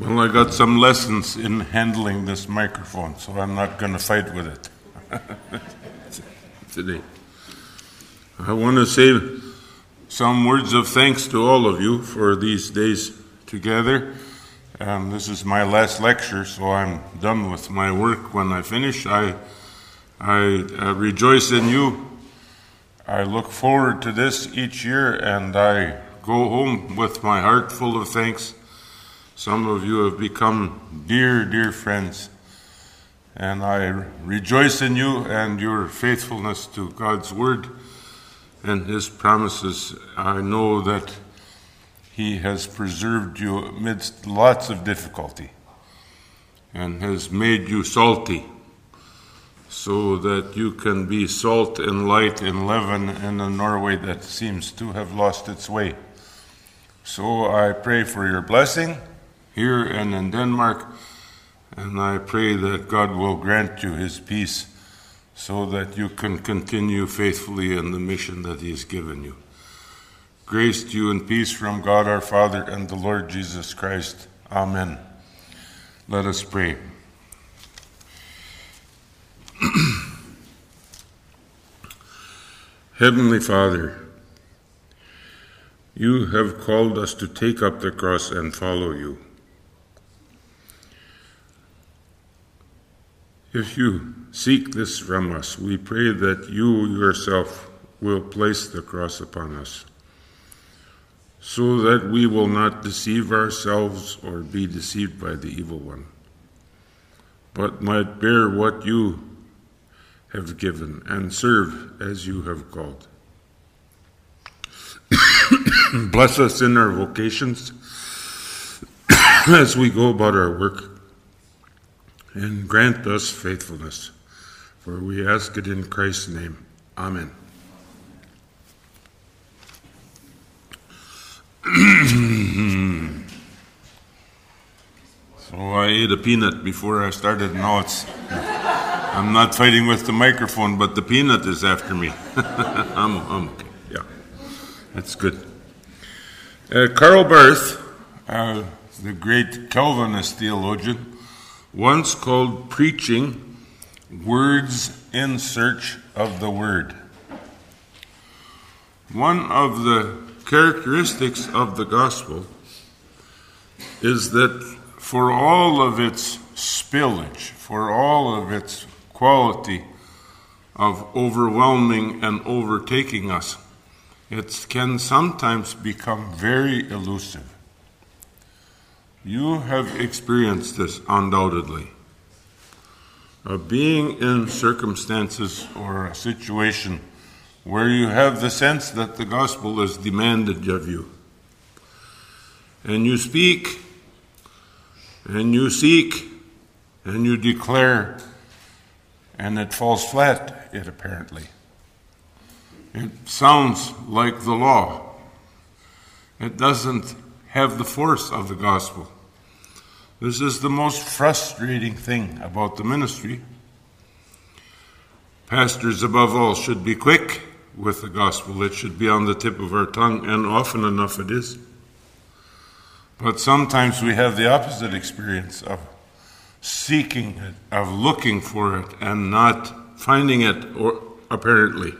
Well, I got some lessons in handling this microphone, so I'm not going to fight with it today. I want to say some words of thanks to all of you for these days together. Um, this is my last lecture, so I'm done with my work. When I finish, I, I uh, rejoice in you. I look forward to this each year, and I go home with my heart full of thanks some of you have become dear, dear friends. And I rejoice in you and your faithfulness to God's word and his promises. I know that he has preserved you amidst lots of difficulty and has made you salty so that you can be salt and light and leaven in a Norway that seems to have lost its way. So I pray for your blessing here and in Denmark. And I pray that God will grant you his peace so that you can continue faithfully in the mission that he has given you. Grace to you and peace from God our Father and the Lord Jesus Christ. Amen. Let us pray. Heavenly Father, you have called us to take up the cross and follow you. If you seek this from us, we pray that you yourself will place the cross upon us, so that we will not deceive ourselves or be deceived by the evil one, but might bear what you have given and serve as you have called. Bless us in our vocations as we go about our work and grant us faithfulness. For we ask it in Christ's name. Amen. so I ate a peanut before I started. Now it's. I'm not fighting with the microphone, but the peanut is after me. I'm, I'm okay. Yeah, that's good. Uh, Karl Barth, uh, the great Calvinist theologian, once called preaching words in search of the word. One of the characteristics of the gospel is that for all of its spillage, for all of its quality of overwhelming and overtaking us, it can sometimes become very elusive. You have experienced this undoubtedly. Of being in circumstances or a situation where you have the sense that the gospel is demanded of you. And you speak, and you seek, and you declare, and it falls flat, it apparently. It sounds like the law. It doesn't have the force of the gospel. This is the most frustrating thing about the ministry. Pastors, above all, should be quick with the gospel. It should be on the tip of our tongue, and often enough it is. But sometimes we have the opposite experience of seeking it, of looking for it, and not finding it, or apparently.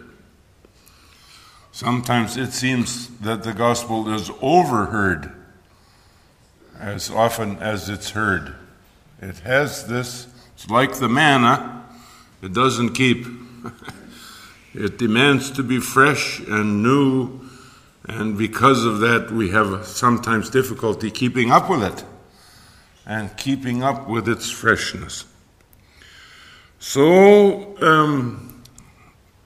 Sometimes it seems that the gospel is overheard as often as it's heard. It has this, it's like the manna, it doesn't keep. it demands to be fresh and new, and because of that, we have sometimes difficulty keeping up with it and keeping up with its freshness. So, um,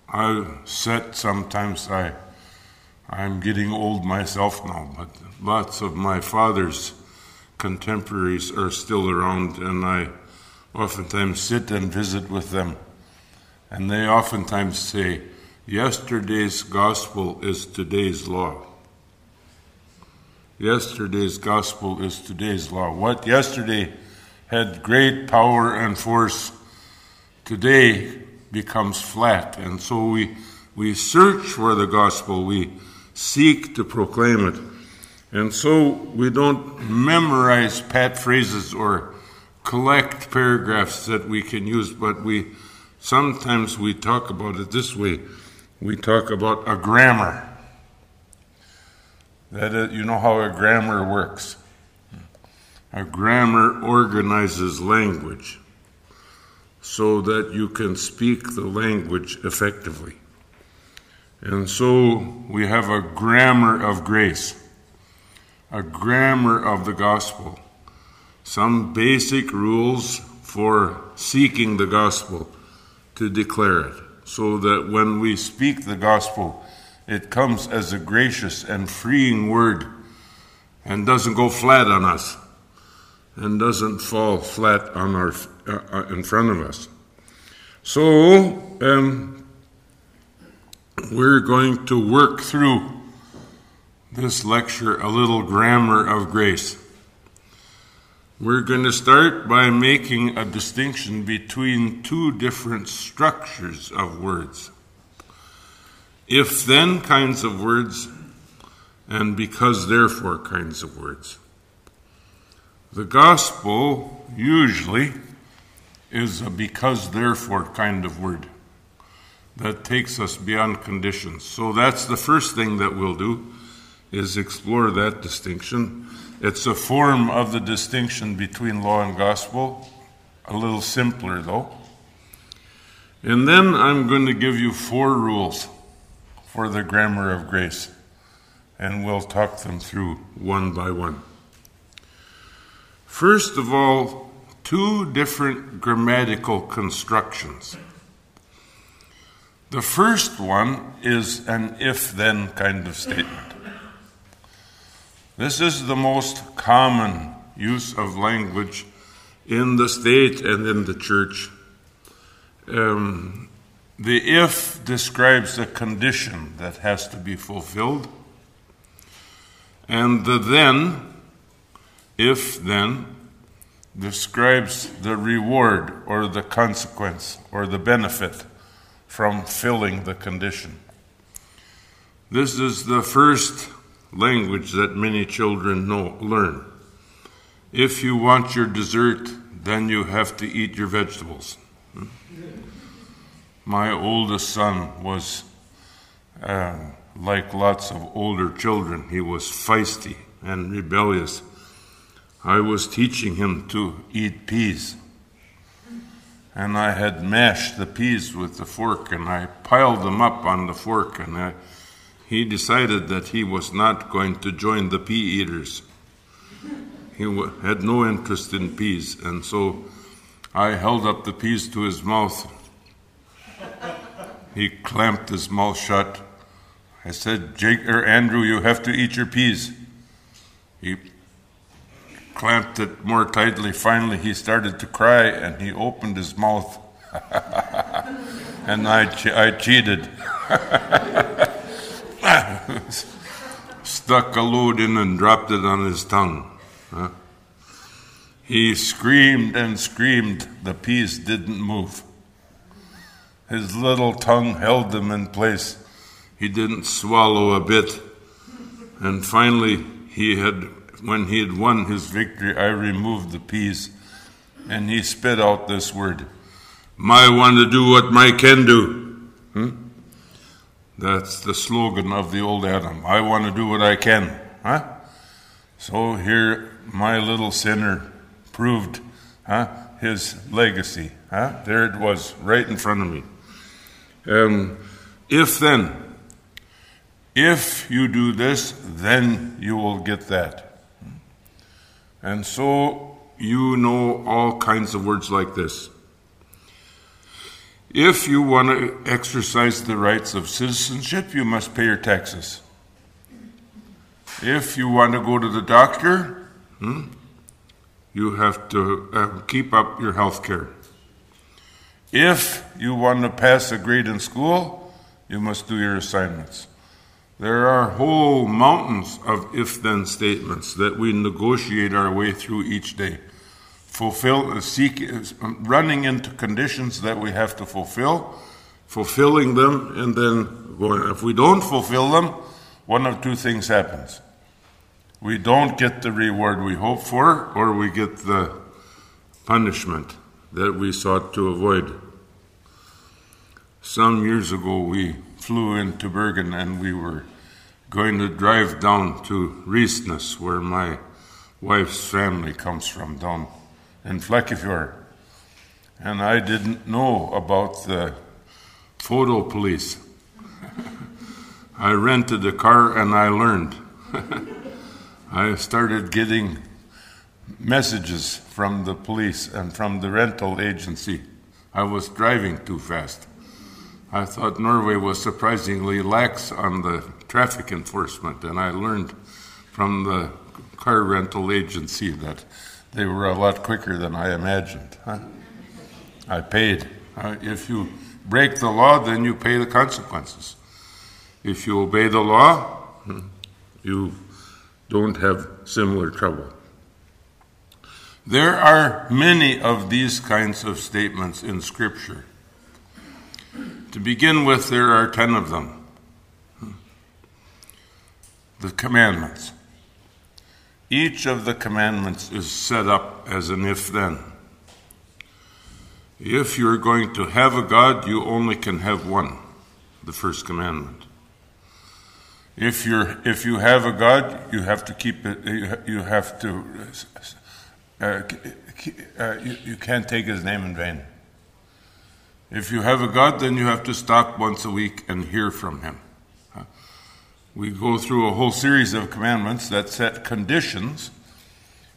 I said sometimes I, I'm getting old myself now, but lots of my father's contemporaries are still around, and I oftentimes sit and visit with them. And they oftentimes say, Yesterday's gospel is today's law. Yesterday's gospel is today's law. What yesterday had great power and force, today becomes flat. And so we, we search for the gospel, we seek to proclaim it. And so we don't memorize pat phrases or collect paragraphs that we can use, but we sometimes we talk about it this way. We talk about a grammar. That is, you know how a grammar works. A grammar organizes language so that you can speak the language effectively. And so we have a grammar of grace, a grammar of the gospel, some basic rules for seeking the gospel to declare it, so that when we speak the gospel, it comes as a gracious and freeing word and doesn't go flat on us and doesn't fall flat on our uh, in front of us. So um, we're going to work through this lecture a little grammar of grace. We're going to start by making a distinction between two different structures of words. If then kinds of words and because therefore kinds of words. The gospel usually is a because therefore kind of word that takes us beyond conditions. So that's the first thing that we'll do is explore that distinction. It's a form of the distinction between law and gospel, a little simpler though. And then I'm going to give you four rules for the grammar of grace, and we'll talk them through one by one. First of all, two different grammatical constructions. The first one is an if then kind of statement. This is the most common use of language in the state and in the church. Um, the if describes a condition that has to be fulfilled, and the then if then describes the reward or the consequence or the benefit from filling the condition. This is the first language that many children know, learn. If you want your dessert, then you have to eat your vegetables. My oldest son was uh, like lots of older children, he was feisty and rebellious. I was teaching him to eat peas. And I had mashed the peas with the fork and I piled them up on the fork. And I, he decided that he was not going to join the pea eaters. He had no interest in peas. And so I held up the peas to his mouth. He clamped his mouth shut. I said, Jake or Andrew, you have to eat your peas. He clamped it more tightly. Finally, he started to cry and he opened his mouth. and I, I cheated. Stuck a load in and dropped it on his tongue. Huh? He screamed and screamed. The piece didn't move. His little tongue held them in place. He didn't swallow a bit. And finally, he had when he had won his victory, I removed the peas, and he spit out this word My want to do what my can do. Hmm? That's the slogan of the old Adam. I want to do what I can. Huh? So here, my little sinner proved huh, his legacy. Huh? There it was, right in front of me. Um, if then, if you do this, then you will get that. And so you know all kinds of words like this. If you want to exercise the rights of citizenship, you must pay your taxes. If you want to go to the doctor, hmm, you have to uh, keep up your health care. If you want to pass a grade in school, you must do your assignments. There are whole mountains of if then statements that we negotiate our way through each day. Fulfill, uh, seek, uh, running into conditions that we have to fulfill, fulfilling them, and then going. If we don't fulfill them, one of two things happens. we don't get the reward we hope for, or we get the punishment that we sought to avoid. Some years ago, we flew into Bergen and we were going to drive down to Riesness, where my wife's family comes from, down in Flekkefjord. And I didn't know about the photo police. I rented a car and I learned. I started getting messages from the police and from the rental agency. I was driving too fast. I thought Norway was surprisingly lax on the traffic enforcement, and I learned from the car rental agency that they were a lot quicker than I imagined. Huh? I paid. Uh, if you break the law, then you pay the consequences. If you obey the law, hmm, you don't have similar trouble. There are many of these kinds of statements in Scripture. To begin with, there are ten of them. The commandments. Each of the commandments is set up as an if then. If you're going to have a God, you only can have one, the first commandment. If you're if you have a God, you have to keep it. You have to. Uh, uh, you, you can't take His name in vain. If you have a God, then you have to stop once a week and hear from Him. We go through a whole series of commandments that set conditions,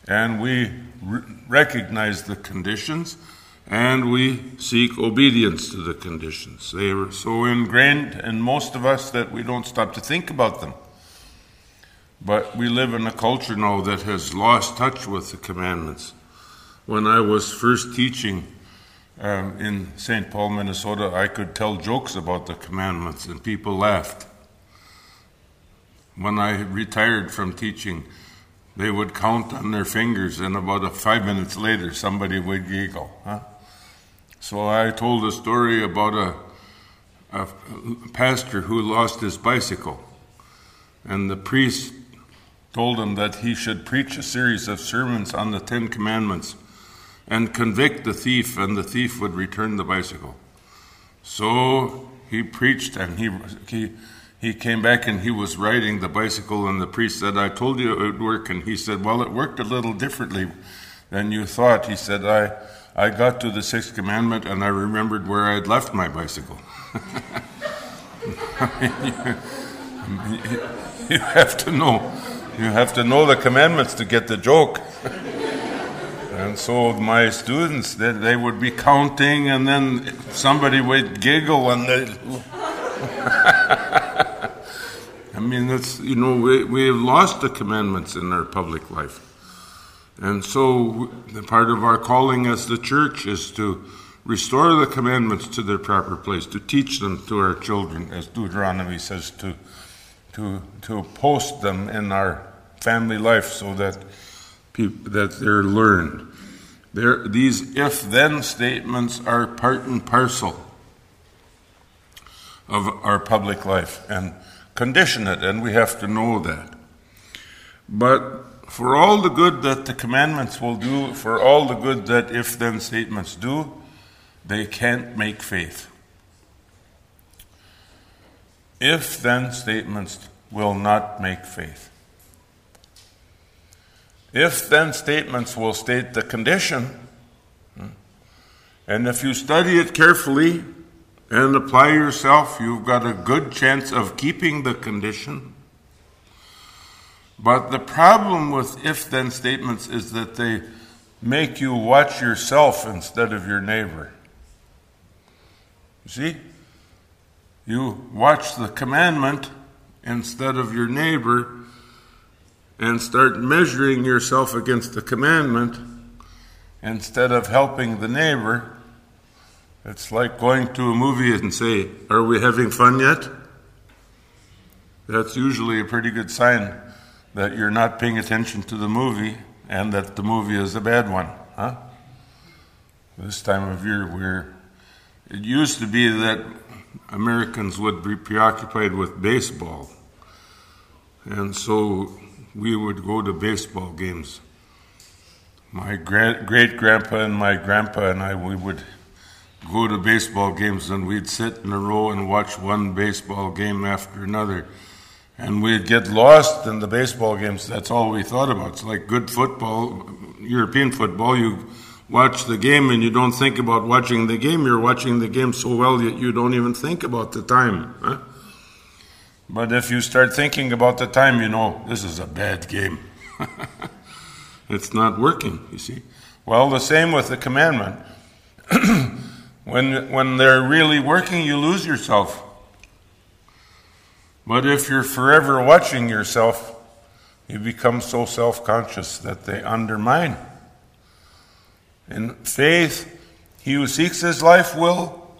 and we re- recognize the conditions and we seek obedience to the conditions. They are so ingrained in most of us that we don't stop to think about them. But we live in a culture now that has lost touch with the commandments. When I was first teaching um, in St. Paul, Minnesota, I could tell jokes about the commandments and people laughed. When I retired from teaching, they would count on their fingers, and about five minutes later, somebody would giggle. Huh? So I told a story about a, a pastor who lost his bicycle, and the priest told him that he should preach a series of sermons on the Ten Commandments and convict the thief, and the thief would return the bicycle. So he preached, and he, he, he came back and he was riding the bicycle, and the priest said, I told you it would work. And he said, Well, it worked a little differently than you thought. He said, I I got to the sixth commandment and I remembered where I had left my bicycle. you have to know. You have to know the commandments to get the joke. and so my students, they, they would be counting, and then somebody would giggle, and they. I mean, it's you know we we have lost the commandments in our public life. And so, the part of our calling as the church is to restore the commandments to their proper place, to teach them to our children, as Deuteronomy says, to, to, to post them in our family life so that, people, that they're learned. They're, these if then statements are part and parcel of our public life and condition it, and we have to know that. But for all the good that the commandments will do, for all the good that if then statements do, they can't make faith. If then statements will not make faith. If then statements will state the condition, hmm, and if you study it carefully and apply yourself, you've got a good chance of keeping the condition. But the problem with if then statements is that they make you watch yourself instead of your neighbor. You see? You watch the commandment instead of your neighbor and start measuring yourself against the commandment instead of helping the neighbor. It's like going to a movie and say, Are we having fun yet? That's usually a pretty good sign that you're not paying attention to the movie and that the movie is a bad one, huh? This time of year, we're. It used to be that Americans would be preoccupied with baseball. And so we would go to baseball games. My great grandpa and my grandpa and I, we would go to baseball games and we'd sit in a row and watch one baseball game after another. And we'd get lost in the baseball games. That's all we thought about. It's like good football, European football. You watch the game and you don't think about watching the game. You're watching the game so well that you don't even think about the time. Huh? But if you start thinking about the time, you know this is a bad game. It's not working, you see. Well, the same with the commandment. when, when they're really working, you lose yourself. But if you're forever watching yourself, you become so self conscious that they undermine. In faith, he who seeks his life will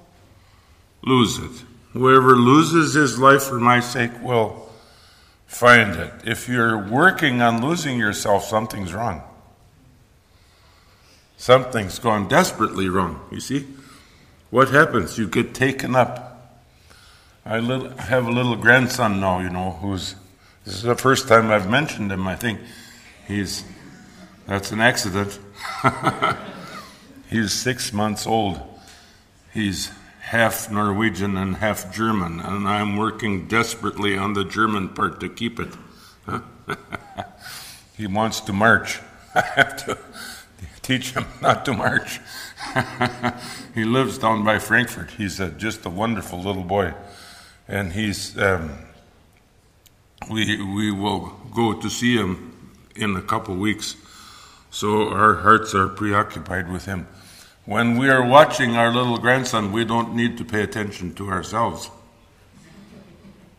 lose it. Whoever loses his life for my sake will find it. If you're working on losing yourself, something's wrong. Something's gone desperately wrong, you see? What happens? You get taken up. I have a little grandson now, you know, who's, this is the first time I've mentioned him, I think. He's, that's an accident. He's six months old. He's half Norwegian and half German, and I'm working desperately on the German part to keep it. he wants to march. I have to teach him not to march. he lives down by Frankfurt. He's a, just a wonderful little boy, and he's. Um, we we will go to see him in a couple weeks, so our hearts are preoccupied with him. When we are watching our little grandson, we don't need to pay attention to ourselves.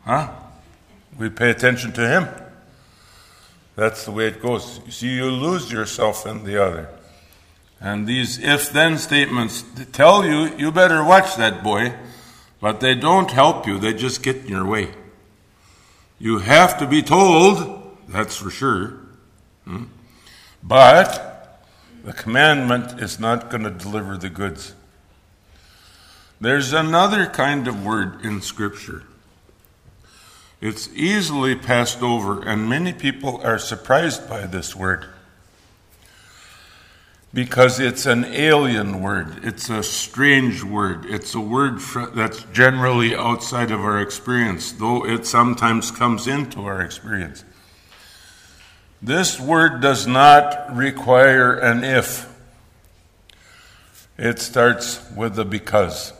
Huh? We pay attention to him. That's the way it goes. You see, you lose yourself in the other. And these if then statements tell you, you better watch that boy, but they don't help you, they just get in your way. You have to be told, that's for sure. Hmm? But the commandment is not going to deliver the goods. There's another kind of word in Scripture. It's easily passed over, and many people are surprised by this word because it's an alien word. It's a strange word. It's a word that's generally outside of our experience, though it sometimes comes into our experience. This word does not require an if, it starts with a because.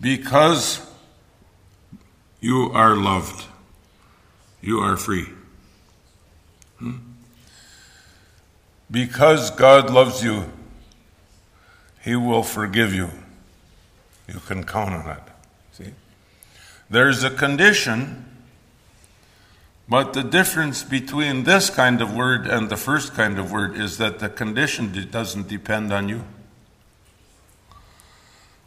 Because you are loved, you are free. Because God loves you, He will forgive you. You can count on it. See? There's a condition but the difference between this kind of word and the first kind of word is that the condition doesn't depend on you.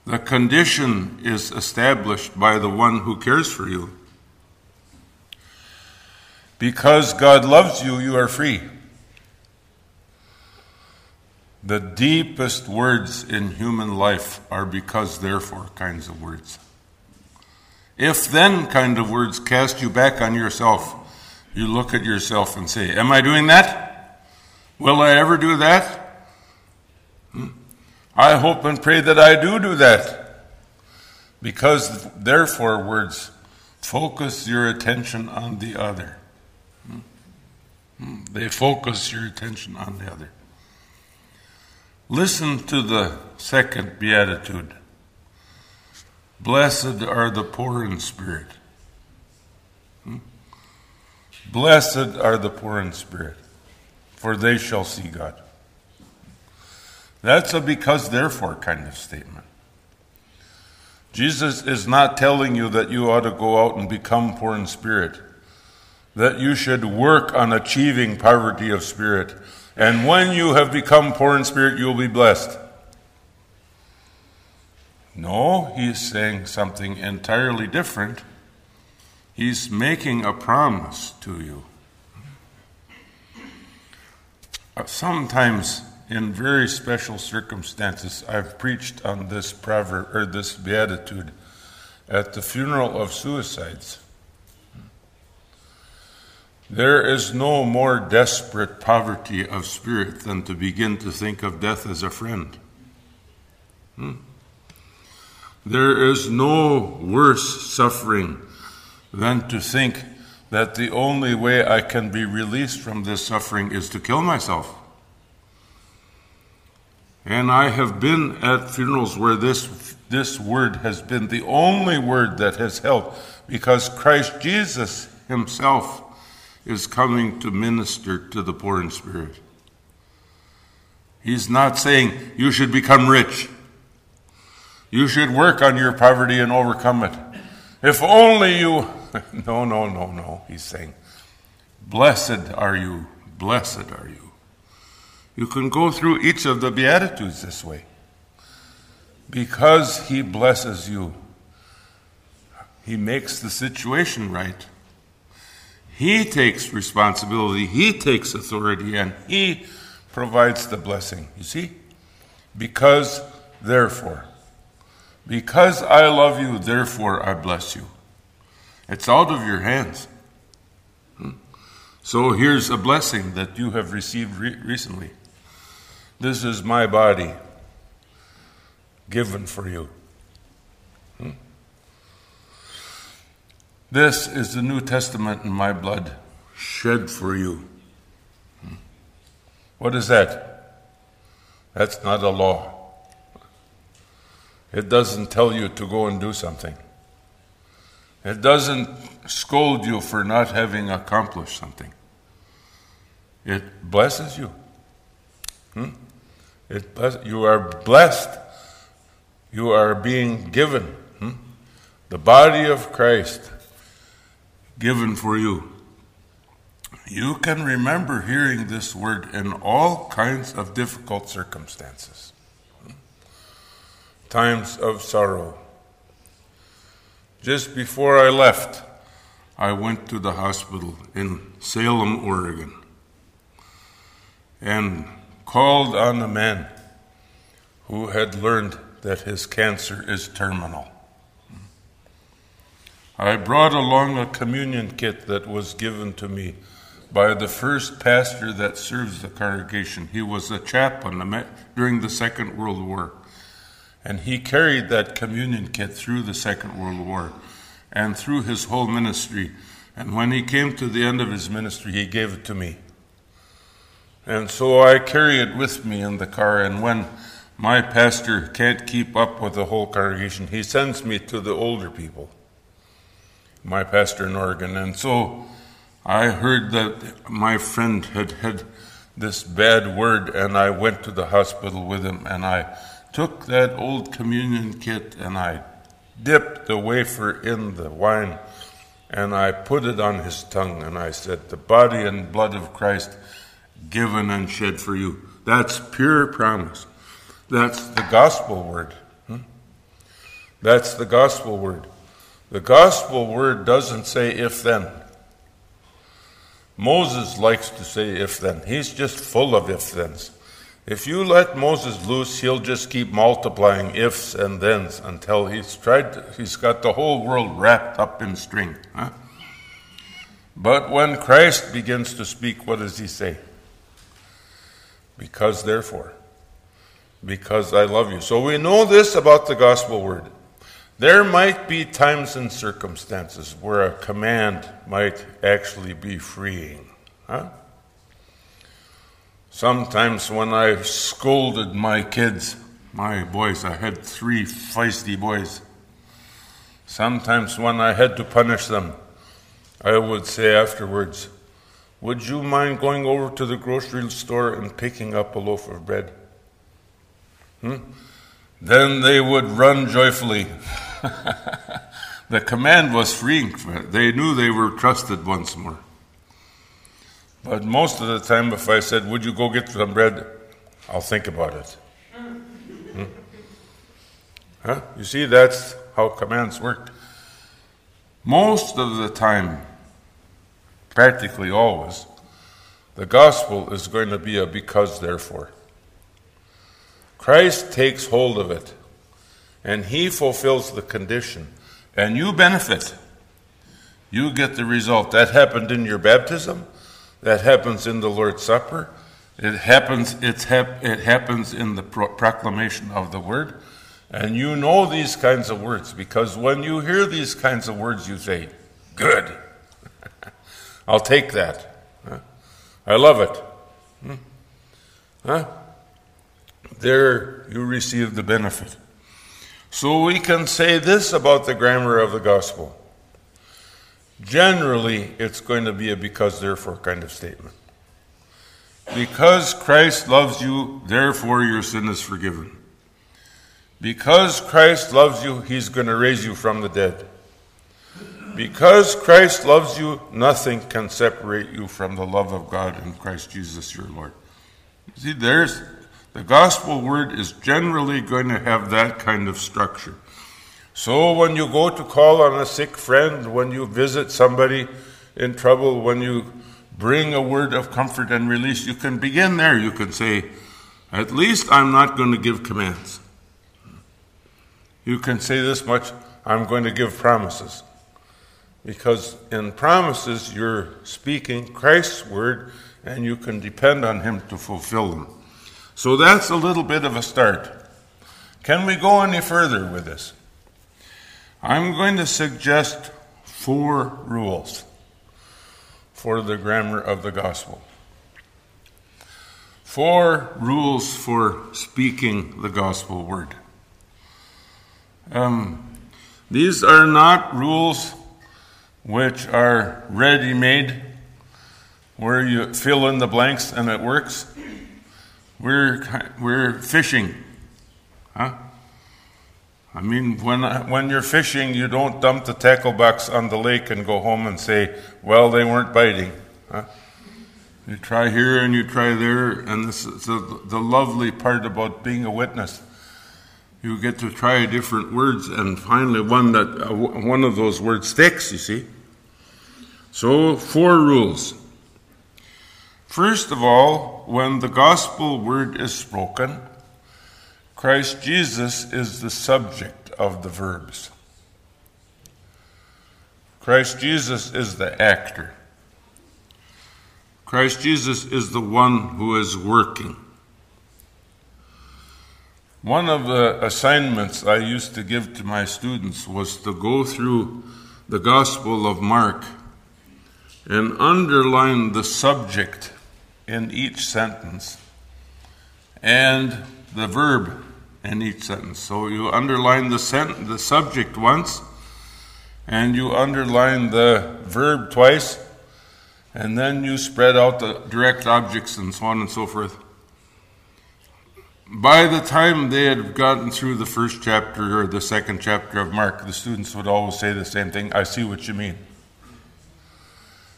The condition is established by the one who cares for you. Because God loves you, you are free. The deepest words in human life are because therefore kinds of words. If then kind of words cast you back on yourself you look at yourself and say, Am I doing that? Will I ever do that? Hmm? I hope and pray that I do do that. Because, therefore, words focus your attention on the other. Hmm? Hmm? They focus your attention on the other. Listen to the second beatitude. Blessed are the poor in spirit. Hmm? Blessed are the poor in spirit, for they shall see God. That's a because therefore kind of statement. Jesus is not telling you that you ought to go out and become poor in spirit, that you should work on achieving poverty of spirit, and when you have become poor in spirit, you'll be blessed. No, he's saying something entirely different. He's making a promise to you. Uh, sometimes, in very special circumstances, I've preached on this proverb or this beatitude at the funeral of suicides. There is no more desperate poverty of spirit than to begin to think of death as a friend. Hmm? There is no worse suffering than to think that the only way I can be released from this suffering is to kill myself. And I have been at funerals where this, this word has been the only word that has helped because Christ Jesus himself is coming to minister to the poor in spirit. He's not saying you should become rich. You should work on your poverty and overcome it. If only you. No, no, no, no. He's saying, Blessed are you, blessed are you. You can go through each of the Beatitudes this way. Because He blesses you, He makes the situation right. He takes responsibility, He takes authority, and He provides the blessing. You see? Because, therefore. Because I love you, therefore I bless you. It's out of your hands. Hmm? So here's a blessing that you have received re- recently. This is my body given for you. This is the New Testament in my blood shed for you. What is that? That's not a law. It doesn't tell you to go and do something. It doesn't scold you for not having accomplished something. It blesses you. Hmm? It bless, you are blessed. You are being given hmm? the body of Christ given for you. You can remember hearing this word in all kinds of difficult circumstances times of sorrow. Just before I left, I went to the hospital in Salem, Oregon, and called on a man who had learned that his cancer is terminal. I brought along a communion kit that was given to me by the first pastor that serves the congregation. He was a chaplain during the Second World War. And he carried that communion kit through the Second World War and through his whole ministry. And when he came to the end of his ministry, he gave it to me. And so I carry it with me in the car. And when my pastor can't keep up with the whole congregation, he sends me to the older people, my pastor in Oregon. And so I heard that my friend had had this bad word, and I went to the hospital with him, and I took that old communion kit and I dipped the wafer in the wine and I put it on his tongue and I said, The body and blood of Christ given and shed for you. That's pure promise. That's the gospel word. Hmm? That's the gospel word. The gospel word doesn't say if then. Moses likes to say if then. He's just full of if thens. If you let Moses loose, he'll just keep multiplying ifs and thens until he's tried to, he's got the whole world wrapped up in string. Huh? But when Christ begins to speak, what does he say? Because therefore, because I love you. So we know this about the gospel word. There might be times and circumstances where a command might actually be freeing. Huh? Sometimes when I scolded my kids, my boys, I had three feisty boys. Sometimes when I had to punish them, I would say afterwards, Would you mind going over to the grocery store and picking up a loaf of bread? Hmm? Then they would run joyfully. the command was freeing. They knew they were trusted once more. But most of the time, if I said, Would you go get some bread? I'll think about it. Hmm? Huh? You see, that's how commands work. Most of the time, practically always, the gospel is going to be a because therefore. Christ takes hold of it, and he fulfills the condition, and you benefit. you get the result. That happened in your baptism, that happens in the Lord's Supper, it happens, it's hap- it happens in the pro- proclamation of the word. And you know these kinds of words because when you hear these kinds of words, you say, Good. I'll take that. I love it. Hmm? Huh? There you receive the benefit. So we can say this about the grammar of the gospel. Generally, it's going to be a because therefore kind of statement. Because Christ loves you, therefore your sin is forgiven. Because Christ loves you, he's going to raise you from the dead. Because Christ loves you, nothing can separate you from the love of God in Christ Jesus your Lord. See, there's the gospel word is generally going to have that kind of structure. So when you go to call on a sick friend, when you visit somebody in trouble, when you bring a word of comfort and release, you can begin there. You can say, At least I'm not going to give commands. You can say this much I'm going to give promises. Because in promises, you're speaking Christ's word and you can depend on Him to fulfill them. So that's a little bit of a start. Can we go any further with this? I'm going to suggest four rules for the grammar of the gospel. Four rules for speaking the gospel word. Um, these are not rules which are ready made, where you fill in the blanks and it works. We're, we're fishing. Huh? I mean, when, when you're fishing, you don't dump the tackle box on the lake and go home and say, well, they weren't biting. Huh? You try here and you try there, and this is the, the lovely part about being a witness. You get to try different words, and finally, one that uh, one of those words sticks. You see. So, four rules. First of all, when the gospel word is spoken, Christ Jesus is the subject of the verbs. Christ Jesus is the actor. Christ Jesus is the one who is working. One of the assignments I used to give to my students was to go through the Gospel of Mark and underline the subject in each sentence and the verb in each sentence. So you underline the, sent- the subject once, and you underline the verb twice, and then you spread out the direct objects and so on and so forth. By the time they had gotten through the first chapter or the second chapter of Mark, the students would always say the same thing I see what you mean.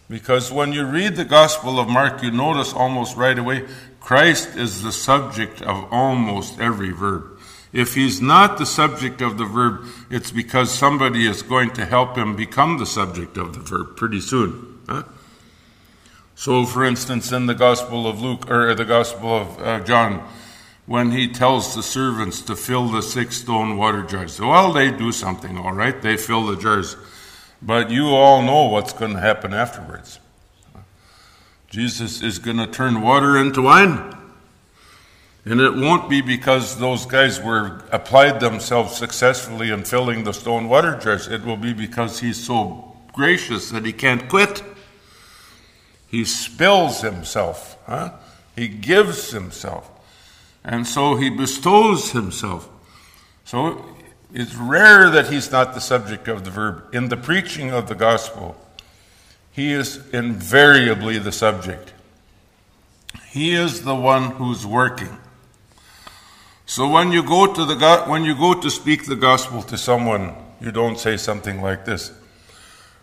Because when you read the Gospel of Mark, you notice almost right away Christ is the subject of almost every verb. If he's not the subject of the verb, it's because somebody is going to help him become the subject of the verb pretty soon. Huh? So, for instance, in the Gospel of Luke or the Gospel of uh, John, when he tells the servants to fill the six stone water jars, well, they do something, all right. They fill the jars, but you all know what's going to happen afterwards. Jesus is going to turn water into wine. And it won't be because those guys were applied themselves successfully in filling the stone water jars. It will be because he's so gracious that he can't quit. He spills himself. Huh? He gives himself. And so he bestows himself. So it's rare that he's not the subject of the verb. In the preaching of the gospel, he is invariably the subject. He is the one who's working. So when you go to the when you go to speak the gospel to someone, you don't say something like this.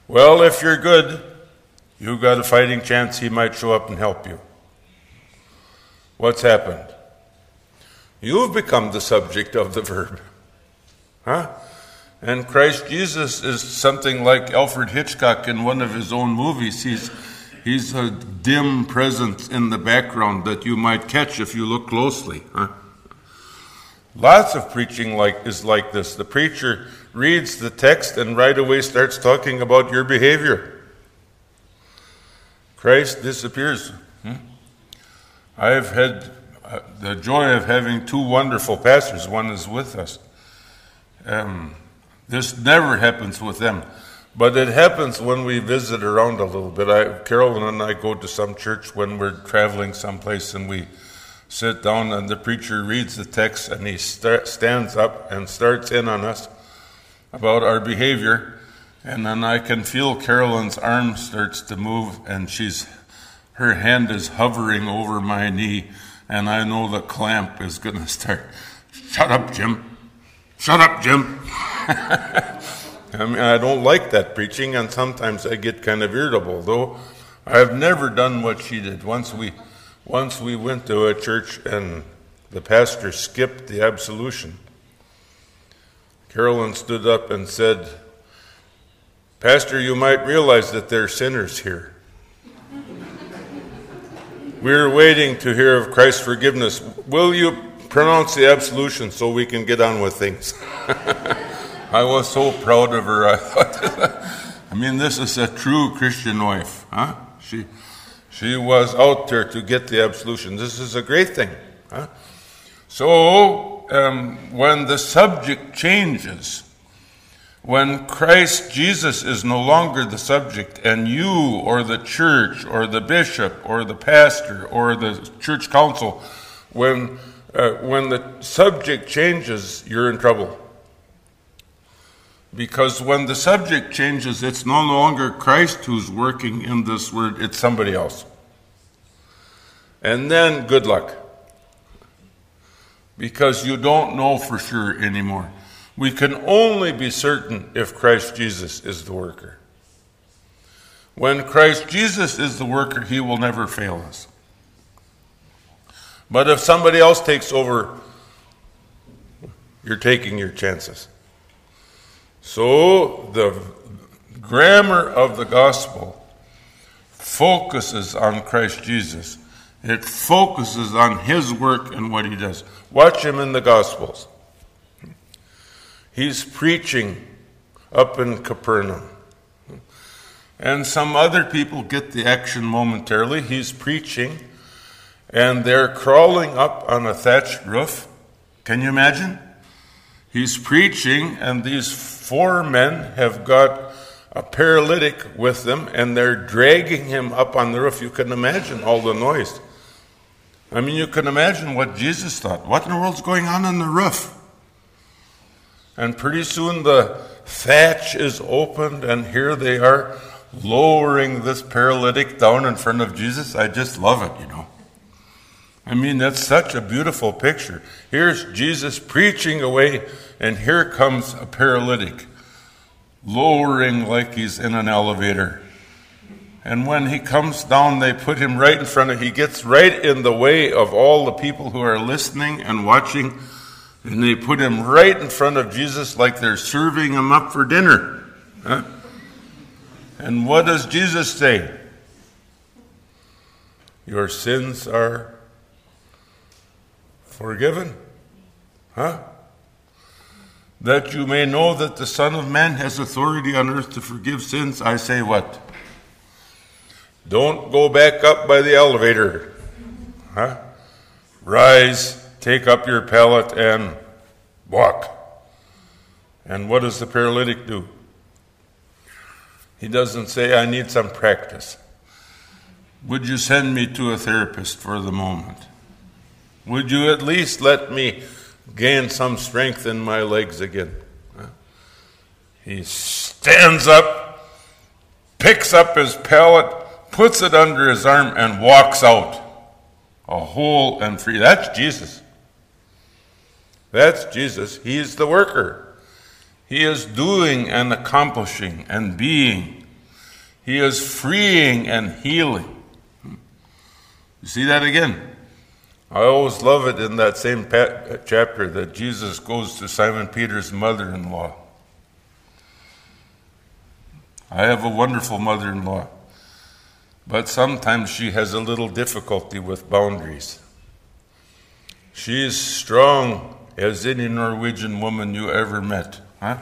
Well, if you're good, you've got a fighting chance he might show up and help you. What's happened? You've become the subject of the verb. Huh? And Christ Jesus is something like Alfred Hitchcock in one of his own movies. He's, he's a dim presence in the background that you might catch if you look closely. Huh? Lots of preaching like is like this. The preacher reads the text and right away starts talking about your behavior. Christ disappears. Hmm? I've had uh, the joy of having two wonderful pastors. One is with us. Um, this never happens with them, but it happens when we visit around a little bit. I, Carolyn and I go to some church when we're traveling someplace and we sit down and the preacher reads the text and he st- stands up and starts in on us about our behavior. And then I can feel Carolyn's arm starts to move and she's her hand is hovering over my knee and I know the clamp is going to start. Shut up, Jim. Shut up, Jim. I mean, I don't like that preaching, and sometimes I get kind of irritable, though I've never done what she did. Once we once we went to a church and the pastor skipped the absolution. Carolyn stood up and said, Pastor, you might realize that there are sinners here. We're waiting to hear of Christ's forgiveness. Will you pronounce the absolution so we can get on with things? I was so proud of her. I thought, I mean, this is a true Christian wife, huh? She she was out there to get the absolution. This is a great thing. Huh? So, um, when the subject changes, when Christ Jesus is no longer the subject, and you or the church or the bishop or the pastor or the church council, when, uh, when the subject changes, you're in trouble. Because when the subject changes, it's no longer Christ who's working in this word, it's somebody else. And then good luck. Because you don't know for sure anymore. We can only be certain if Christ Jesus is the worker. When Christ Jesus is the worker, he will never fail us. But if somebody else takes over, you're taking your chances. So the grammar of the gospel focuses on Christ Jesus. It focuses on his work and what he does. Watch him in the gospels. He's preaching up in Capernaum. And some other people get the action momentarily. He's preaching, and they're crawling up on a thatched roof. Can you imagine? He's preaching, and these four men have got a paralytic with them, and they're dragging him up on the roof. You can imagine all the noise. I mean, you can imagine what Jesus thought. What in the world's going on on the roof? And pretty soon the thatch is opened, and here they are lowering this paralytic down in front of Jesus. I just love it, you know. I mean, that's such a beautiful picture. Here's Jesus preaching away and here comes a paralytic, lowering like he's in an elevator. And when he comes down, they put him right in front of, he gets right in the way of all the people who are listening and watching. And they put him right in front of Jesus like they're serving him up for dinner. Huh? And what does Jesus say? Your sins are forgiven. Huh? that you may know that the Son of Man has authority on earth to forgive sins, I say what? Don't go back up by the elevator. Huh? Rise, take up your pallet, and walk. And what does the paralytic do? He doesn't say, I need some practice. Would you send me to a therapist for the moment? Would you at least let me gain some strength in my legs again. He stands up, picks up his pallet, puts it under his arm, and walks out. A whole and free. That's Jesus. That's Jesus. He's the worker. He is doing and accomplishing and being. He is freeing and healing. You see that again? I always love it in that same chapter that Jesus goes to Simon Peter's mother in law. I have a wonderful mother in law, but sometimes she has a little difficulty with boundaries. She is strong as any Norwegian woman you ever met. Huh?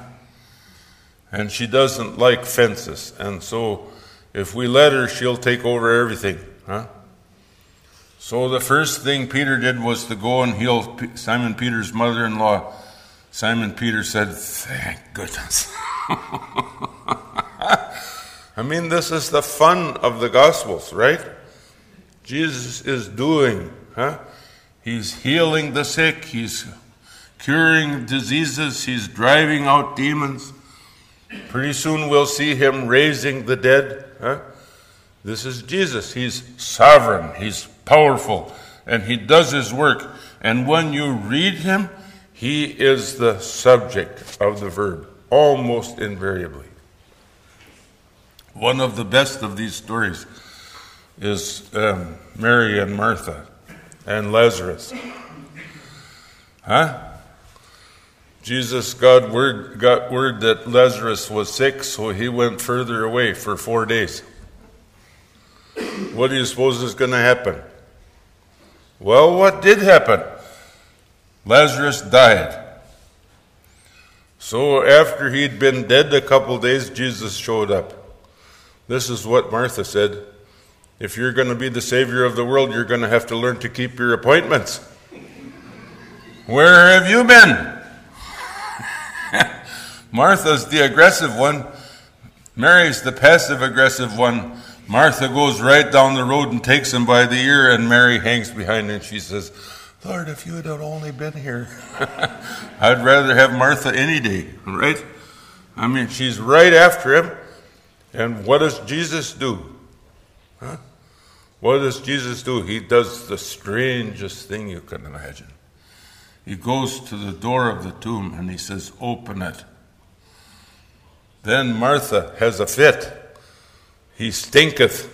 And she doesn't like fences. And so if we let her, she'll take over everything. Huh? So the first thing Peter did was to go and heal Simon Peter's mother in law. Simon Peter said, Thank goodness. I mean, this is the fun of the Gospels, right? Jesus is doing, huh? He's healing the sick, he's curing diseases, he's driving out demons. Pretty soon we'll see him raising the dead, huh? This is Jesus. He's sovereign, he's powerful, and he does his work. And when you read him, he is the subject of the verb, almost invariably. One of the best of these stories is um, Mary and Martha and Lazarus. Huh? Jesus got word, got word that Lazarus was sick, so he went further away for four days. What do you suppose is going to happen? Well, what did happen? Lazarus died. So after he'd been dead a couple days, Jesus showed up. This is what Martha said. If you're going to be the Savior of the world, you're going to have to learn to keep your appointments. Where have you been? Martha's the aggressive one. Mary's the passive aggressive one. Martha goes right down the road and takes him by the ear, and Mary hangs behind and she says, Lord, if you had only been here. I'd rather have Martha any day, right? I mean, she's right after him. And what does Jesus do? Huh? What does Jesus do? He does the strangest thing you can imagine. He goes to the door of the tomb and he says, Open it. Then Martha has a fit. He stinketh.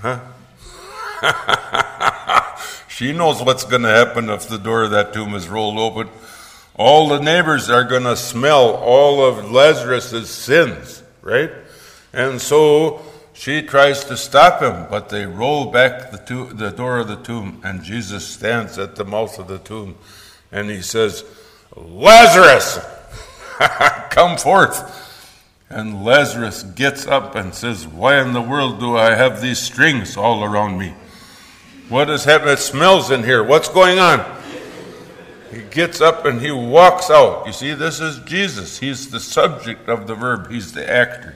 Huh? she knows what's going to happen if the door of that tomb is rolled open. All the neighbors are going to smell all of Lazarus's sins, right? And so she tries to stop him, but they roll back the, to- the door of the tomb, and Jesus stands at the mouth of the tomb, and he says, Lazarus, come forth. And Lazarus gets up and says, Why in the world do I have these strings all around me? What has happened? It smells in here. What's going on? He gets up and he walks out. You see, this is Jesus. He's the subject of the verb, he's the actor.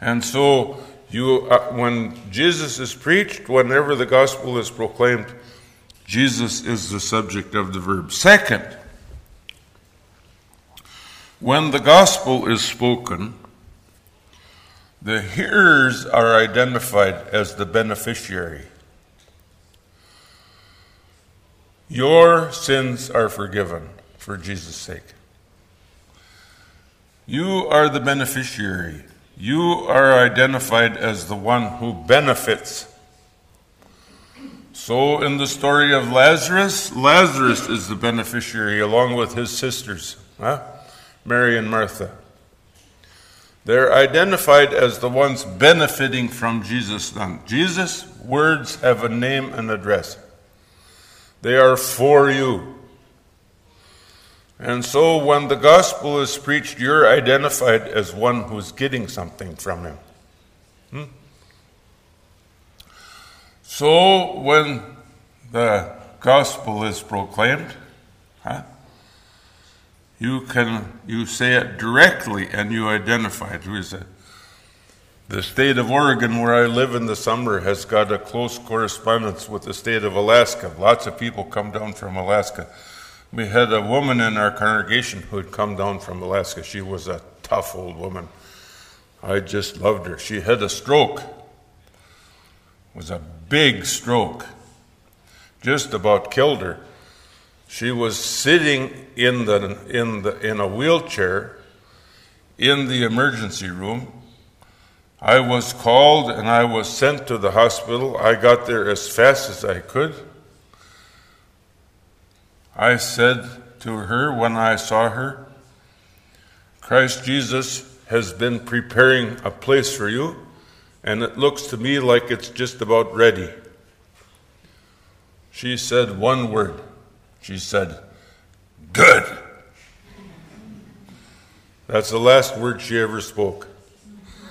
And so, you, uh, when Jesus is preached, whenever the gospel is proclaimed, Jesus is the subject of the verb. Second, when the gospel is spoken, the hearers are identified as the beneficiary. Your sins are forgiven for Jesus' sake. You are the beneficiary. You are identified as the one who benefits. So, in the story of Lazarus, Lazarus is the beneficiary along with his sisters, huh? Mary and Martha. They're identified as the ones benefiting from Jesus' Son. Jesus' words have a name and address, they are for you. And so when the gospel is preached, you're identified as one who's getting something from him. Hmm? So when the gospel is proclaimed, huh, you can you say it directly and you identify it. Who is it? The state of Oregon, where I live in the summer, has got a close correspondence with the state of Alaska. Lots of people come down from Alaska. We had a woman in our congregation who had come down from Alaska. She was a tough old woman. I just loved her. She had a stroke. It was a big stroke. Just about killed her. She was sitting in the in the in a wheelchair in the emergency room. I was called and I was sent to the hospital. I got there as fast as I could. I said to her when I saw her, Christ Jesus has been preparing a place for you, and it looks to me like it's just about ready. She said one word. She said, Good. That's the last word she ever spoke.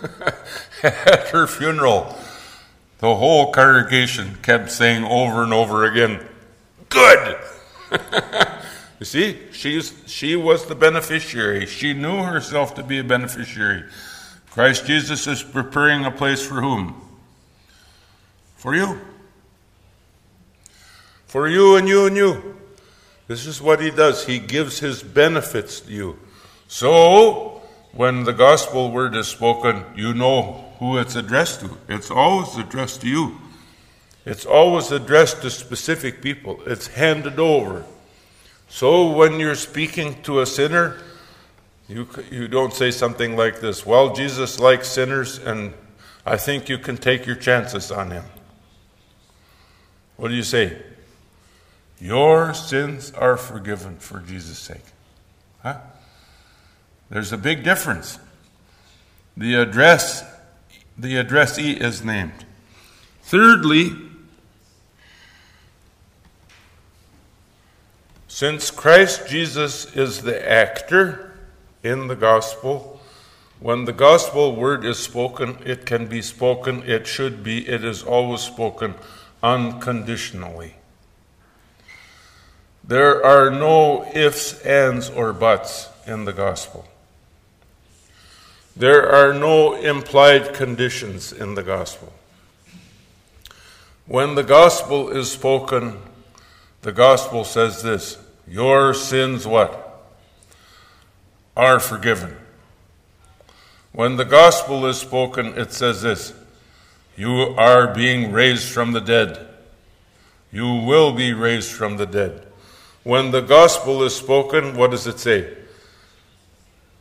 At her funeral, the whole congregation kept saying over and over again, Good! you see, she's, she was the beneficiary. She knew herself to be a beneficiary. Christ Jesus is preparing a place for whom? For you. For you and you and you. This is what he does. He gives his benefits to you. So, when the gospel word is spoken, you know who it's addressed to. It's always addressed to you. It's always addressed to specific people. It's handed over. So when you're speaking to a sinner, you, you don't say something like this Well, Jesus likes sinners, and I think you can take your chances on him. What do you say? Your sins are forgiven for Jesus' sake. Huh? There's a big difference. The address, the addressee is named. Thirdly, since Christ Jesus is the actor in the gospel, when the gospel word is spoken, it can be spoken, it should be, it is always spoken unconditionally. There are no ifs, ands, or buts in the gospel. There are no implied conditions in the gospel. When the gospel is spoken, the gospel says this Your sins, what? Are forgiven. When the gospel is spoken, it says this You are being raised from the dead. You will be raised from the dead. When the gospel is spoken, what does it say?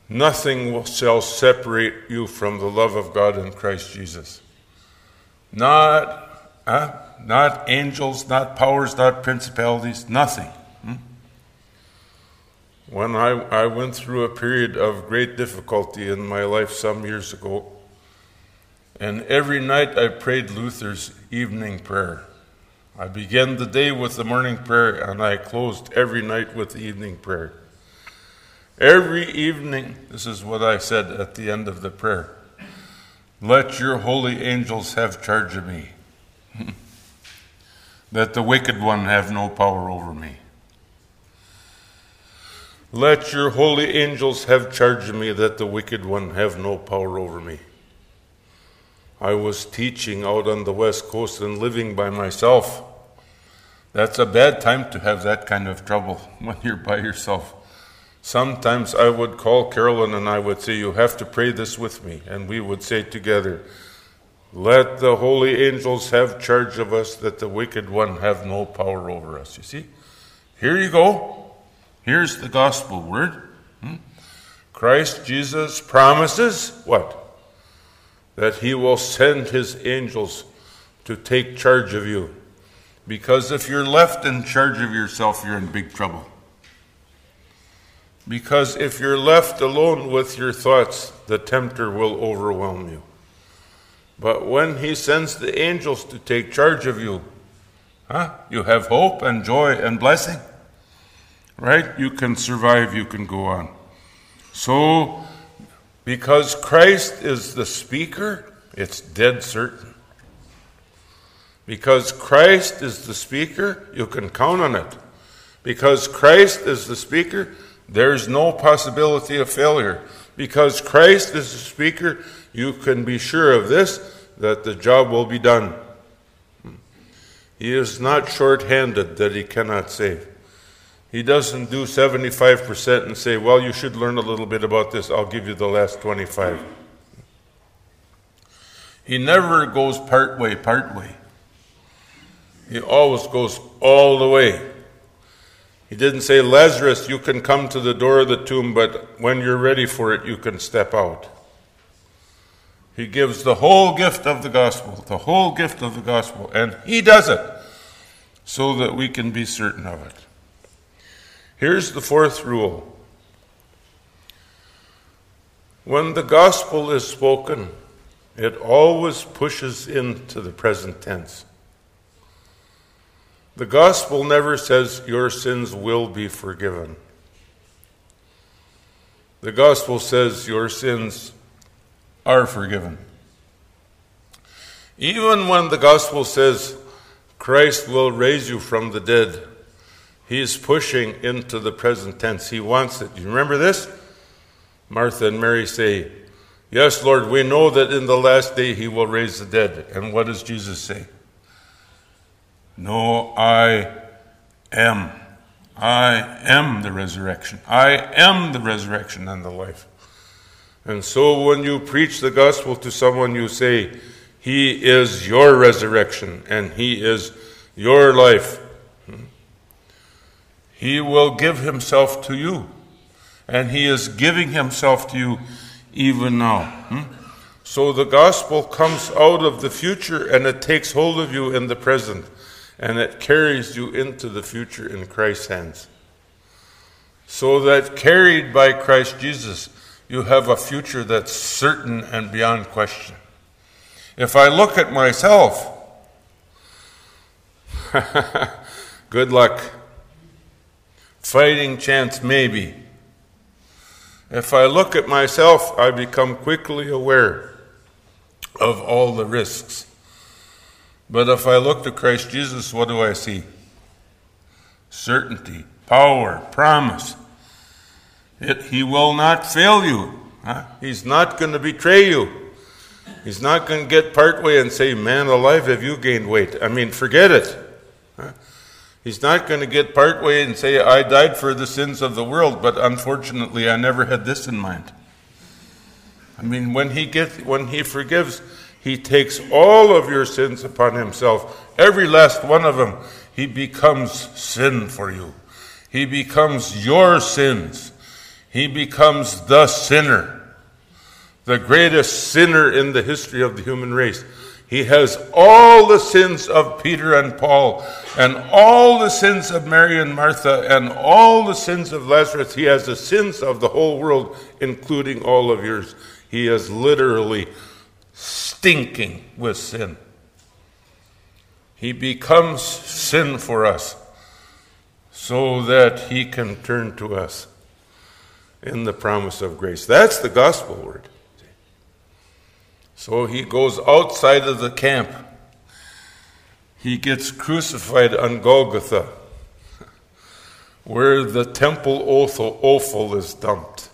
Nothing shall separate you from the love of God in Christ Jesus. Not, uh, not angels, not powers, not principalities, nothing. Hmm? When I, I went through a period of great difficulty in my life some years ago, and every night I prayed Luther's evening prayer. I began the day with the morning prayer, and I closed every night with the evening prayer. Every evening, this is what I said at the end of the prayer Let your holy angels have charge of me, that the wicked one have no power over me. Let your holy angels have charge of me, that the wicked one have no power over me. I was teaching out on the West Coast and living by myself. That's a bad time to have that kind of trouble when you're by yourself. Sometimes I would call Carolyn and I would say, You have to pray this with me. And we would say together, Let the holy angels have charge of us, that the wicked one have no power over us. You see? Here you go. Here's the gospel word. Hmm? Christ Jesus promises what? That he will send his angels to take charge of you. Because if you're left in charge of yourself, you're in big trouble. Because if you're left alone with your thoughts, the tempter will overwhelm you. But when he sends the angels to take charge of you, huh, you have hope and joy and blessing. Right? You can survive, you can go on. So, because Christ is the speaker, it's dead certain. Because Christ is the speaker, you can count on it. Because Christ is the speaker, there's no possibility of failure. Because Christ is the speaker, you can be sure of this that the job will be done. He is not short handed that he cannot save. He doesn't do 75% and say, well, you should learn a little bit about this. I'll give you the last 25. He never goes part way, part way. He always goes all the way. He didn't say, Lazarus, you can come to the door of the tomb, but when you're ready for it, you can step out. He gives the whole gift of the gospel, the whole gift of the gospel, and he does it so that we can be certain of it. Here's the fourth rule when the gospel is spoken, it always pushes into the present tense. The gospel never says your sins will be forgiven. The gospel says your sins are forgiven. Even when the gospel says Christ will raise you from the dead, he is pushing into the present tense. He wants it. You remember this? Martha and Mary say, Yes, Lord, we know that in the last day he will raise the dead. And what does Jesus say? No, I am. I am the resurrection. I am the resurrection and the life. And so when you preach the gospel to someone, you say, He is your resurrection and He is your life. He will give Himself to you. And He is giving Himself to you even now. Hmm? So the gospel comes out of the future and it takes hold of you in the present and it carries you into the future in Christ's hands. So that carried by Christ Jesus, you have a future that's certain and beyond question. If I look at myself, good luck. Fighting chance, maybe. If I look at myself, I become quickly aware of all the risks. But if I look to Christ Jesus, what do I see? Certainty, power, promise. It, he will not fail you. Huh? He's not going to betray you. He's not going to get partway and say, Man alive, have you gained weight? I mean, forget it. Huh? He's not going to get partway and say, I died for the sins of the world, but unfortunately I never had this in mind. I mean, when he gets when he forgives, he takes all of your sins upon himself, every last one of them. He becomes sin for you. He becomes your sins. He becomes the sinner, the greatest sinner in the history of the human race. He has all the sins of Peter and Paul, and all the sins of Mary and Martha, and all the sins of Lazarus. He has the sins of the whole world, including all of yours. He is literally stinking with sin. He becomes sin for us so that he can turn to us in the promise of grace. That's the gospel word. So he goes outside of the camp. He gets crucified on Golgotha, where the temple offal is dumped,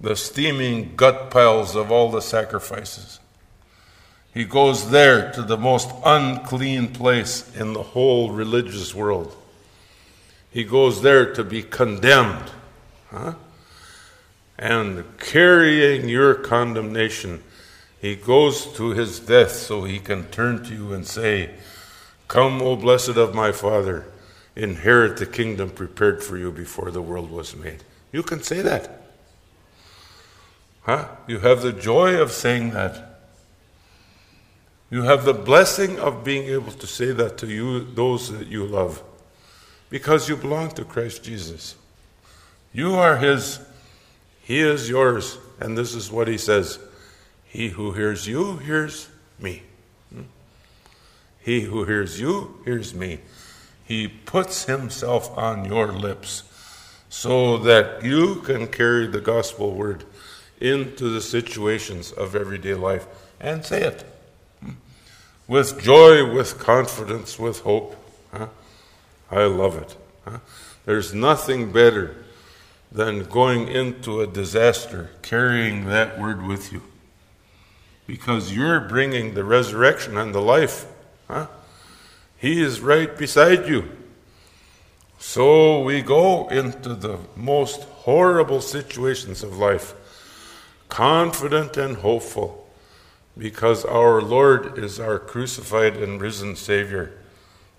the steaming gut piles of all the sacrifices. He goes there to the most unclean place in the whole religious world. He goes there to be condemned. Huh? And carrying your condemnation he goes to his death so he can turn to you and say, Come, O blessed of my Father, inherit the kingdom prepared for you before the world was made. You can say that. Huh? You have the joy of saying that. You have the blessing of being able to say that to you, those that you love, because you belong to Christ Jesus. You are His, He is yours, and this is what He says he who hears you hears me. Hmm? He who hears you hears me. He puts himself on your lips so that you can carry the gospel word into the situations of everyday life and say it hmm? with joy, with confidence, with hope. I love it. There's nothing better than going into a disaster carrying that word with you because you're bringing the resurrection and the life. Huh? He is right beside you. So we go into the most horrible situations of life, confident and hopeful, because our Lord is our crucified and risen Savior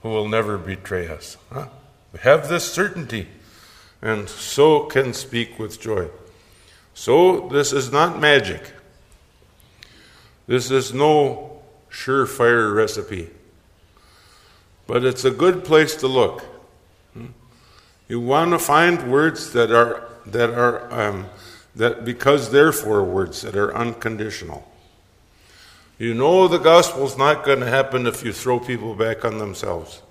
who will never betray us. Huh? We have this certainty, and so can speak with joy. So this is not magic. This is no surefire recipe, but it's a good place to look. Hmm? You want to find words that are that are um, that because therefore words that are unconditional. You know the gospel's not going to happen if you throw people back on themselves.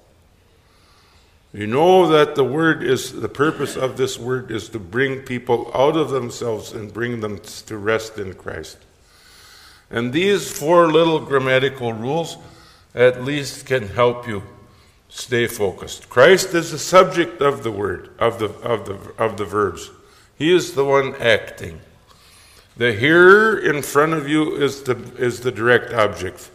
You know that the word is the purpose of this word is to bring people out of themselves and bring them to rest in Christ. And these four little grammatical rules at least can help you stay focused. Christ is the subject of the word, of the, of the, of the verbs. He is the one acting. The hearer in front of you is the, is the direct object,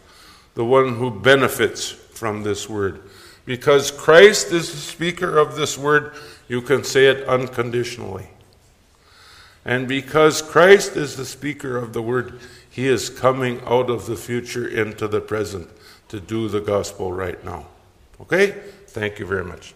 the one who benefits from this word. Because Christ is the speaker of this word, you can say it unconditionally. And because Christ is the speaker of the word, he is coming out of the future into the present to do the gospel right now. Okay? Thank you very much.